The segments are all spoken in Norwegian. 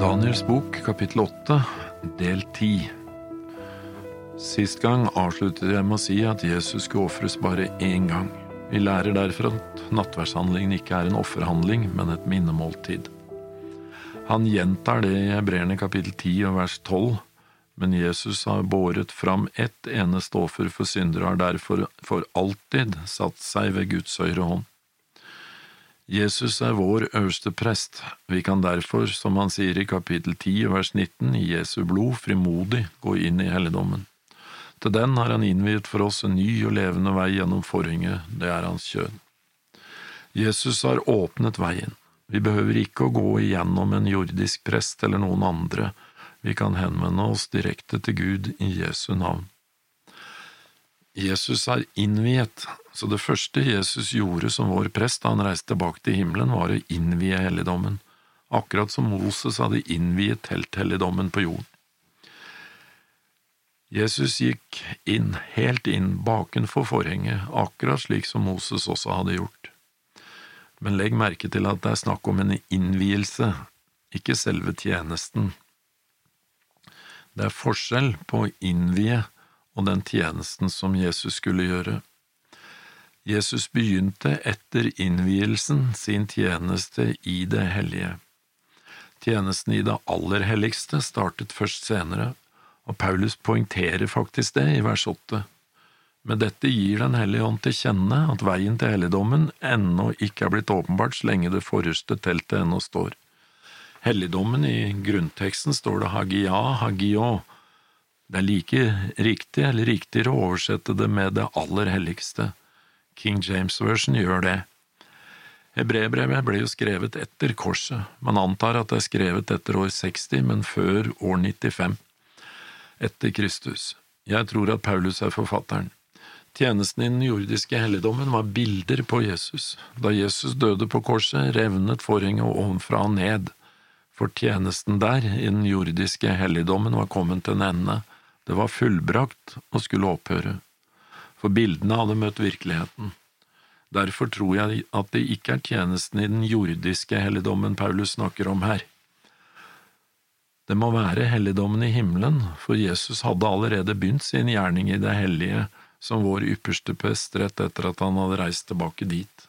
Daniels bok, kapittel 8, del 10. Sist gang avsluttet jeg med å si at Jesus skulle ofres bare én gang. Vi lærer derfor at nattverdshandlingen ikke er en offerhandling, men et minnemåltid. Han gjentar det i Hebreerne kapittel 10 og vers 12, men Jesus har båret fram ett eneste offer for syndere og har derfor for alltid satt seg ved Guds høyre hånd. Jesus er vår øverste prest, vi kan derfor, som han sier i kapittel 10 vers 19, i Jesu blod frimodig gå inn i helligdommen. Til den har han innviet for oss en ny og levende vei gjennom forhenget, det er hans kjød. Jesus har åpnet veien. Vi behøver ikke å gå igjennom en jordisk prest eller noen andre, vi kan henvende oss direkte til Gud i Jesu navn. Jesus er innviet, så det første Jesus gjorde som vår prest da han reiste tilbake til himmelen, var å innvie helligdommen, akkurat som Moses hadde innviet telthelligdommen på jorden. Jesus gikk inn, helt inn bakenfor forhenget, akkurat slik som Moses også hadde gjort. Men legg merke til at det er snakk om en innvielse, ikke selve tjenesten. Det er forskjell på å innvie og den tjenesten som Jesus skulle gjøre. Jesus begynte etter innvielsen sin tjeneste i det hellige. Tjenesten i det aller helligste startet først senere, og Paulus poengterer faktisk det i vers åtte. Med dette gir Den hellige ånd til kjenne at veien til helligdommen ennå ikke er blitt åpenbart så lenge det forreste teltet ennå står. Helligdommen i grunnteksten står det hagia, hagio. Det er like riktig eller riktigere å oversette det med det aller helligste. King James Version gjør det. Hebreerbrevet ble jo skrevet etter korset, man antar at det er skrevet etter år 60, men før år 95, etter Kristus. Jeg tror at Paulus er forfatteren. Tjenesten i den jordiske helligdommen var bilder på Jesus. Da Jesus døde på korset, revnet forhenget ovenfra og ned, for tjenesten der, i den jordiske helligdommen, var kommet til en ende. Det var fullbrakt og skulle opphøre for bildene hadde møtt virkeligheten. Derfor tror jeg at det ikke er tjenesten i den jordiske helligdommen Paulus snakker om her. Det må være helligdommen i himmelen, for Jesus hadde allerede begynt sin gjerning i det hellige som vår ypperste prest rett etter at han hadde reist tilbake dit.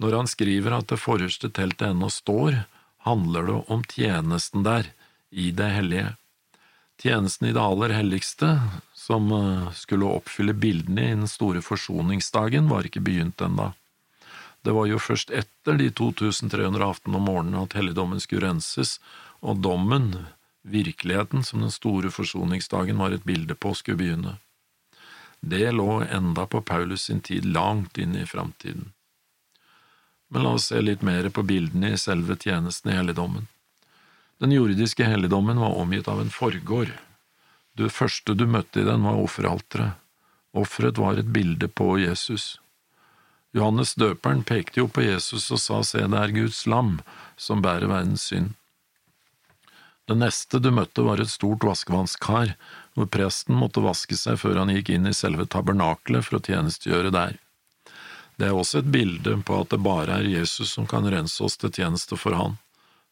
Når han skriver at det forreste teltet ennå står, handler det om tjenesten der, i det hellige. Tjenesten i det aller helligste, som eh, skulle oppfylle bildene i den store forsoningsdagen, var ikke begynt enda. Det var jo først etter de 2300 aftene om morgenen at helligdommen skulle renses, og dommen, virkeligheten som den store forsoningsdagen var et bilde på, skulle begynne. Det lå enda på Paulus sin tid langt inn i framtiden. Men la oss se litt mer på bildene i selve tjenesten i helligdommen. Den jordiske helligdommen var omgitt av en forgård. Det første du møtte i den, var offeralteret. Offeret var et bilde på Jesus. Johannes døperen pekte jo på Jesus og sa se, det er Guds lam som bærer verdens synd. Det neste du møtte var et stort vaskevannskar, hvor presten måtte vaske seg før han gikk inn i selve tabernakelet for å tjenestegjøre der. Det er også et bilde på at det bare er Jesus som kan rense oss til tjeneste for Han.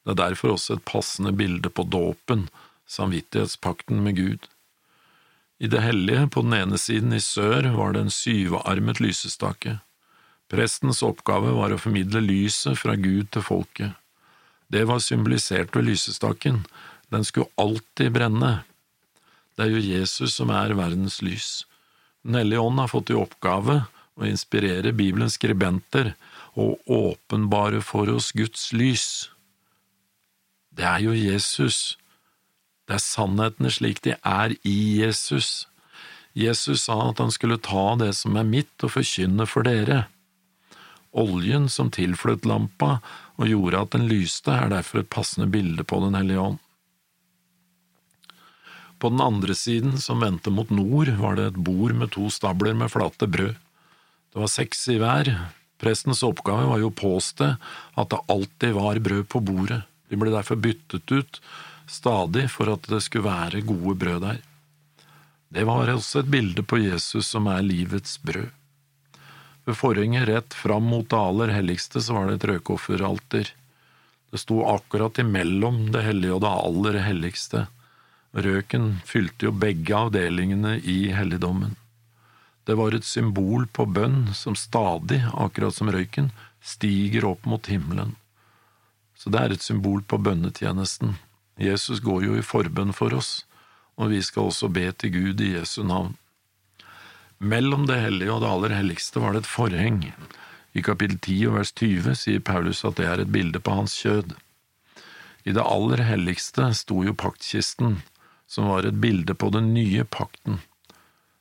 Det er derfor også et passende bilde på dåpen, samvittighetspakten med Gud. I det hellige, på den ene siden i sør, var det en syvarmet lysestake. Prestens oppgave var å formidle lyset fra Gud til folket. Det var symbolisert ved lysestaken, den skulle alltid brenne. Det er jo Jesus som er verdens lys. Den hellige ånd har fått i oppgave å inspirere Bibelens skribenter og åpenbare for oss Guds lys. Det er jo Jesus det er sannhetene slik de er i Jesus. Jesus sa at han skulle ta det som er mitt, og forkynne for dere. Oljen som tilfløt lampa og gjorde at den lyste, er derfor et passende bilde på Den hellige ånd. På den andre siden, som vendte mot nord, var det et bord med to stabler med flate brød. Det var seks i hver. Prestens oppgave var jo å påstå at det alltid var brød på bordet. De ble derfor byttet ut stadig for at det skulle være gode brød der. Det var også et bilde på Jesus som er livets brød. Ved forhenget rett fram mot det aller helligste så var det et røkofferalter. Det sto akkurat imellom det hellige og det aller helligste. Røken fylte jo begge avdelingene i helligdommen. Det var et symbol på bønn som stadig, akkurat som røyken, stiger opp mot himmelen. Så det er et symbol på bønnetjenesten. Jesus går jo i forbønn for oss, og vi skal også be til Gud i Jesu navn. Mellom det hellige og det aller helligste var det et forheng. I kapittel 10 og vers 20 sier Paulus at det er et bilde på hans kjød. I det aller helligste sto jo paktkisten, som var et bilde på den nye pakten.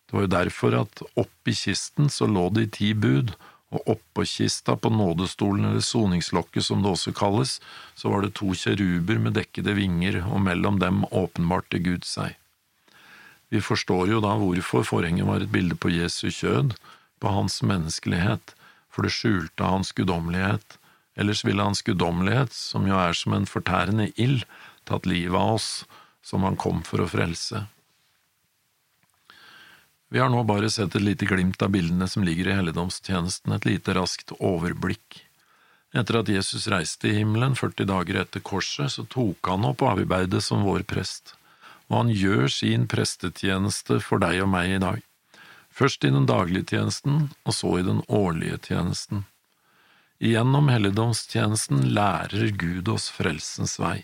Det var jo derfor at oppi kisten så lå de ti bud, og oppå kista, på nådestolen eller soningslokket som det også kalles, så var det to kjeruber med dekkede vinger, og mellom dem åpenbarte Gud seg. Vi forstår jo da hvorfor forhenget var et bilde på Jesu kjød, på hans menneskelighet, for det skjulte hans guddommelighet, ellers ville hans guddommelighet, som jo er som en fortærende ild, tatt livet av oss, som han kom for å frelse. Vi har nå bare sett et lite glimt av bildene som ligger i helligdomstjenesten, et lite raskt overblikk. Etter at Jesus reiste i himmelen 40 dager etter korset, så tok han opp arbeidet som vår prest og han gjør sin prestetjeneste for deg og meg i dag, først i den daglige tjenesten og så i den årlige tjenesten. Igjennom helligdomstjenesten lærer Gud oss frelsens vei.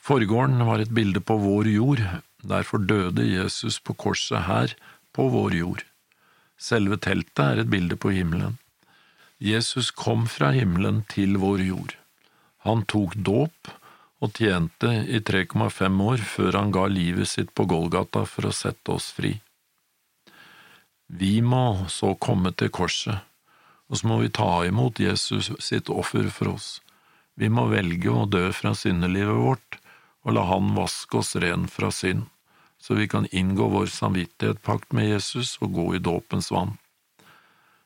Forgården var et bilde på vår jord, derfor døde Jesus på korset her, på vår jord. Selve teltet er et bilde på himmelen. Jesus kom fra himmelen til vår jord. Han tok dåp, og tjente i 3,5 år før han ga livet sitt på Golgata for å sette oss fri. Vi må så komme til korset, og så må vi ta imot Jesus sitt offer for oss. Vi må velge å dø fra syndelivet vårt og la Han vaske oss ren fra synd, så vi kan inngå vår samvittighetspakt med Jesus og gå i dåpens vann.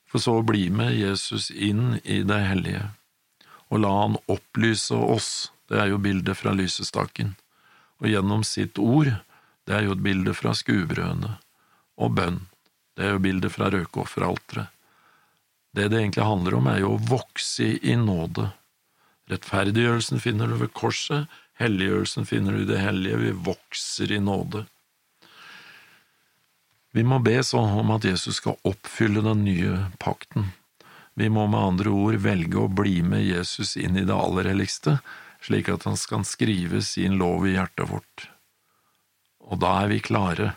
For så å bli med Jesus inn i det hellige, og la Han opplyse oss det er jo bildet fra lysestaken, og gjennom sitt ord, det er jo et bilde fra skuebrødene, og bønn, det er jo bildet fra røkofferalteret. Det det egentlig handler om, er jo å vokse i nåde. Rettferdiggjørelsen finner du ved korset, helliggjørelsen finner du i det hellige, vi vokser i nåde. Vi må be sånn om at Jesus skal oppfylle den nye pakten. Vi må med andre ord velge å bli med Jesus inn i det aller helligste, slik at han skal skrive sin lov i hjertet vårt. Og da er vi klare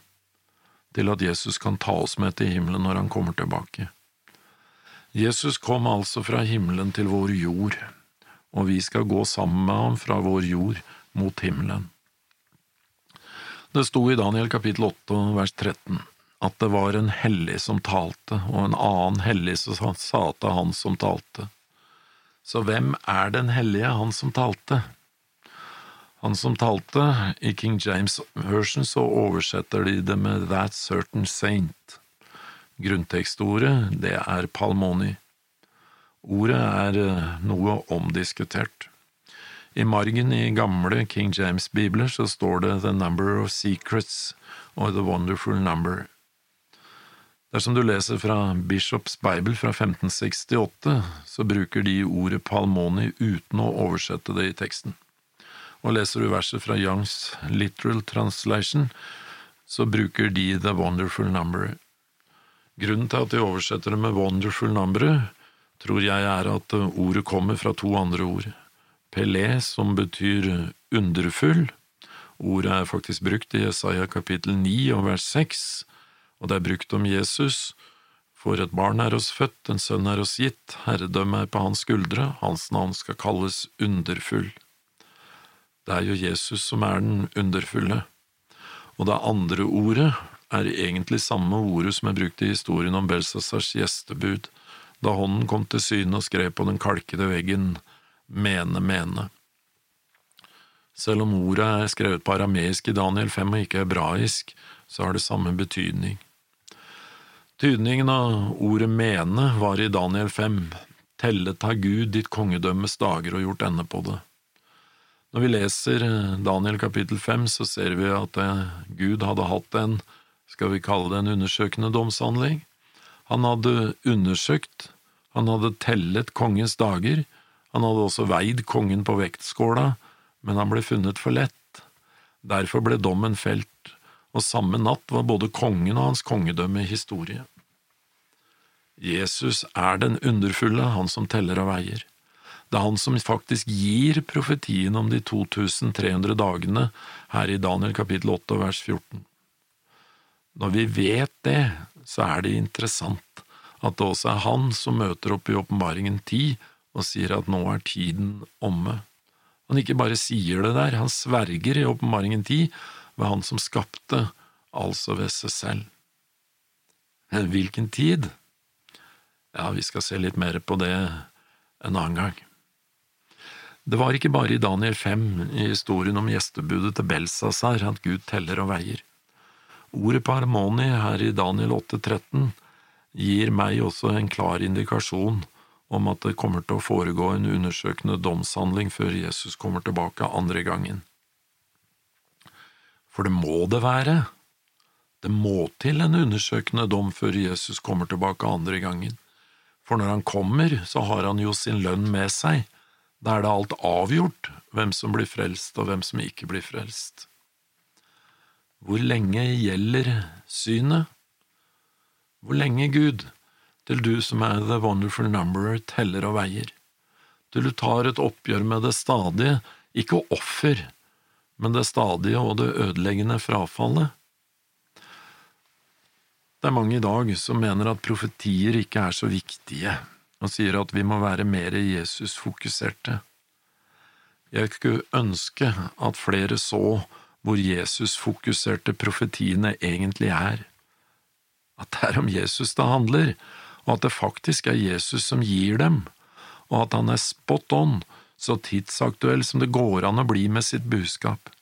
til at Jesus kan ta oss med til himmelen når han kommer tilbake. Jesus kom altså fra himmelen til vår jord, og vi skal gå sammen med ham fra vår jord mot himmelen. Det sto i Daniel kapittel 8 vers 13 at det var en hellig som talte, og en annen hellig som sa til han som talte. Så hvem er den hellige, han som talte? Han som talte, i King James version så oversetter de det med That Certain Saint. Grunntekstordet, det er palmoni. Ordet er eh, noe omdiskutert. I margen i gamle King James-bibler så står det The Number of Secrets og The Wonderful Number. Dersom du leser fra Bishops Bible fra 1568, så bruker de ordet palmoni uten å oversette det i teksten. Og leser du verset fra Youngs Literal Translation, så bruker de The Wonderful Number. Grunnen til at de oversetter det med Wonderful Number, tror jeg er at ordet kommer fra to andre ord. Pelé, som betyr underfull. Ordet er faktisk brukt i Jesaja kapittel 9 og vers 6 og det er brukt om Jesus. For et barn er oss født, en sønn er oss gitt, herredømmet er på hans skuldre, hans navn skal kalles Underfull. Det er jo Jesus som er den underfulle. Og det andre ordet er egentlig samme ordet som er brukt i historien om Belsasars gjestebud, da hånden kom til syne og skrev på den kalkede veggen Mene, mene. Selv om ordet er skrevet på arameisk i Daniel 5 og ikke hebraisk, så har det samme betydning. Tydningen av ordet mene var i Daniel 5, tellet har Gud ditt kongedømmes dager og gjort ende på det. Når vi leser eh, Daniel kapittel 5, så ser vi at eh, Gud hadde hatt en, skal vi kalle det en undersøkende domshandling. Han hadde undersøkt, han hadde tellet kongens dager, Han hadde også veid kongen på vektskåla, men han ble funnet for lett. Derfor ble dommen felt, og samme natt var både kongen og hans kongedømme historie. Jesus er den underfulle, han som teller og veier. Det er han som faktisk gir profetien om de 2300 dagene her i Daniel kapittel 8 vers 14. Når vi vet det, så er det interessant at det også er han som møter opp i åpenbaringen 10 og sier at nå er tiden omme. Han ikke bare sier det der, han sverger i åpenbaringen 10 ved han som skapte, altså ved seg selv. Men hvilken tid? Ja, vi skal se litt mer på det en annen gang. Det var ikke bare i Daniel 5, i historien om gjestebudet til Belsasar, at Gud teller og veier. Ordet parmoni her i Daniel 8,13 gir meg også en klar indikasjon om at det kommer til å foregå en undersøkende domshandling før Jesus kommer tilbake andre gangen. For det må det være. Det må til en undersøkende dom før Jesus kommer tilbake andre gangen. For når han kommer, så har han jo sin lønn med seg, da er det alt avgjort hvem som blir frelst og hvem som ikke blir frelst. Hvor lenge gjelder synet? Hvor lenge, Gud, til du som er the wonderful numberer, teller og veier? Til du tar et oppgjør med det stadige, ikke offer, men det stadige og det ødeleggende frafallet? Det er mange i dag som mener at profetier ikke er så viktige og sier at vi må være mer Jesus-fokuserte. Jeg skulle ønske at flere så hvor Jesus-fokuserte profetiene egentlig er, at det er om Jesus det handler, og at det faktisk er Jesus som gir dem, og at han er spot on, så tidsaktuell som det går an å bli med sitt budskap,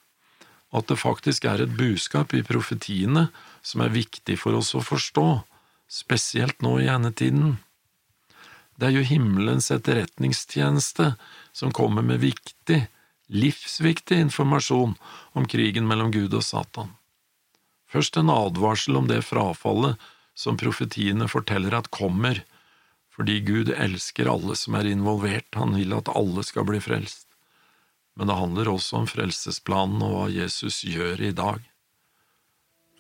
og at det faktisk er et budskap i profetiene som er viktig for oss å forstå, spesielt nå i endetiden. Det er jo himmelens etterretningstjeneste som kommer med viktig, livsviktig informasjon om krigen mellom Gud og Satan. Først en advarsel om det frafallet som profetiene forteller at kommer, fordi Gud elsker alle som er involvert, han vil at alle skal bli frelst. Men det handler også om frelsesplanen og hva Jesus gjør i dag.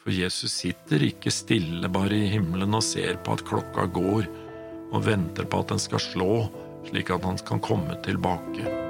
For Jesus sitter ikke stille bare i himmelen og ser på at klokka går, og venter på at den skal slå, slik at han kan komme tilbake.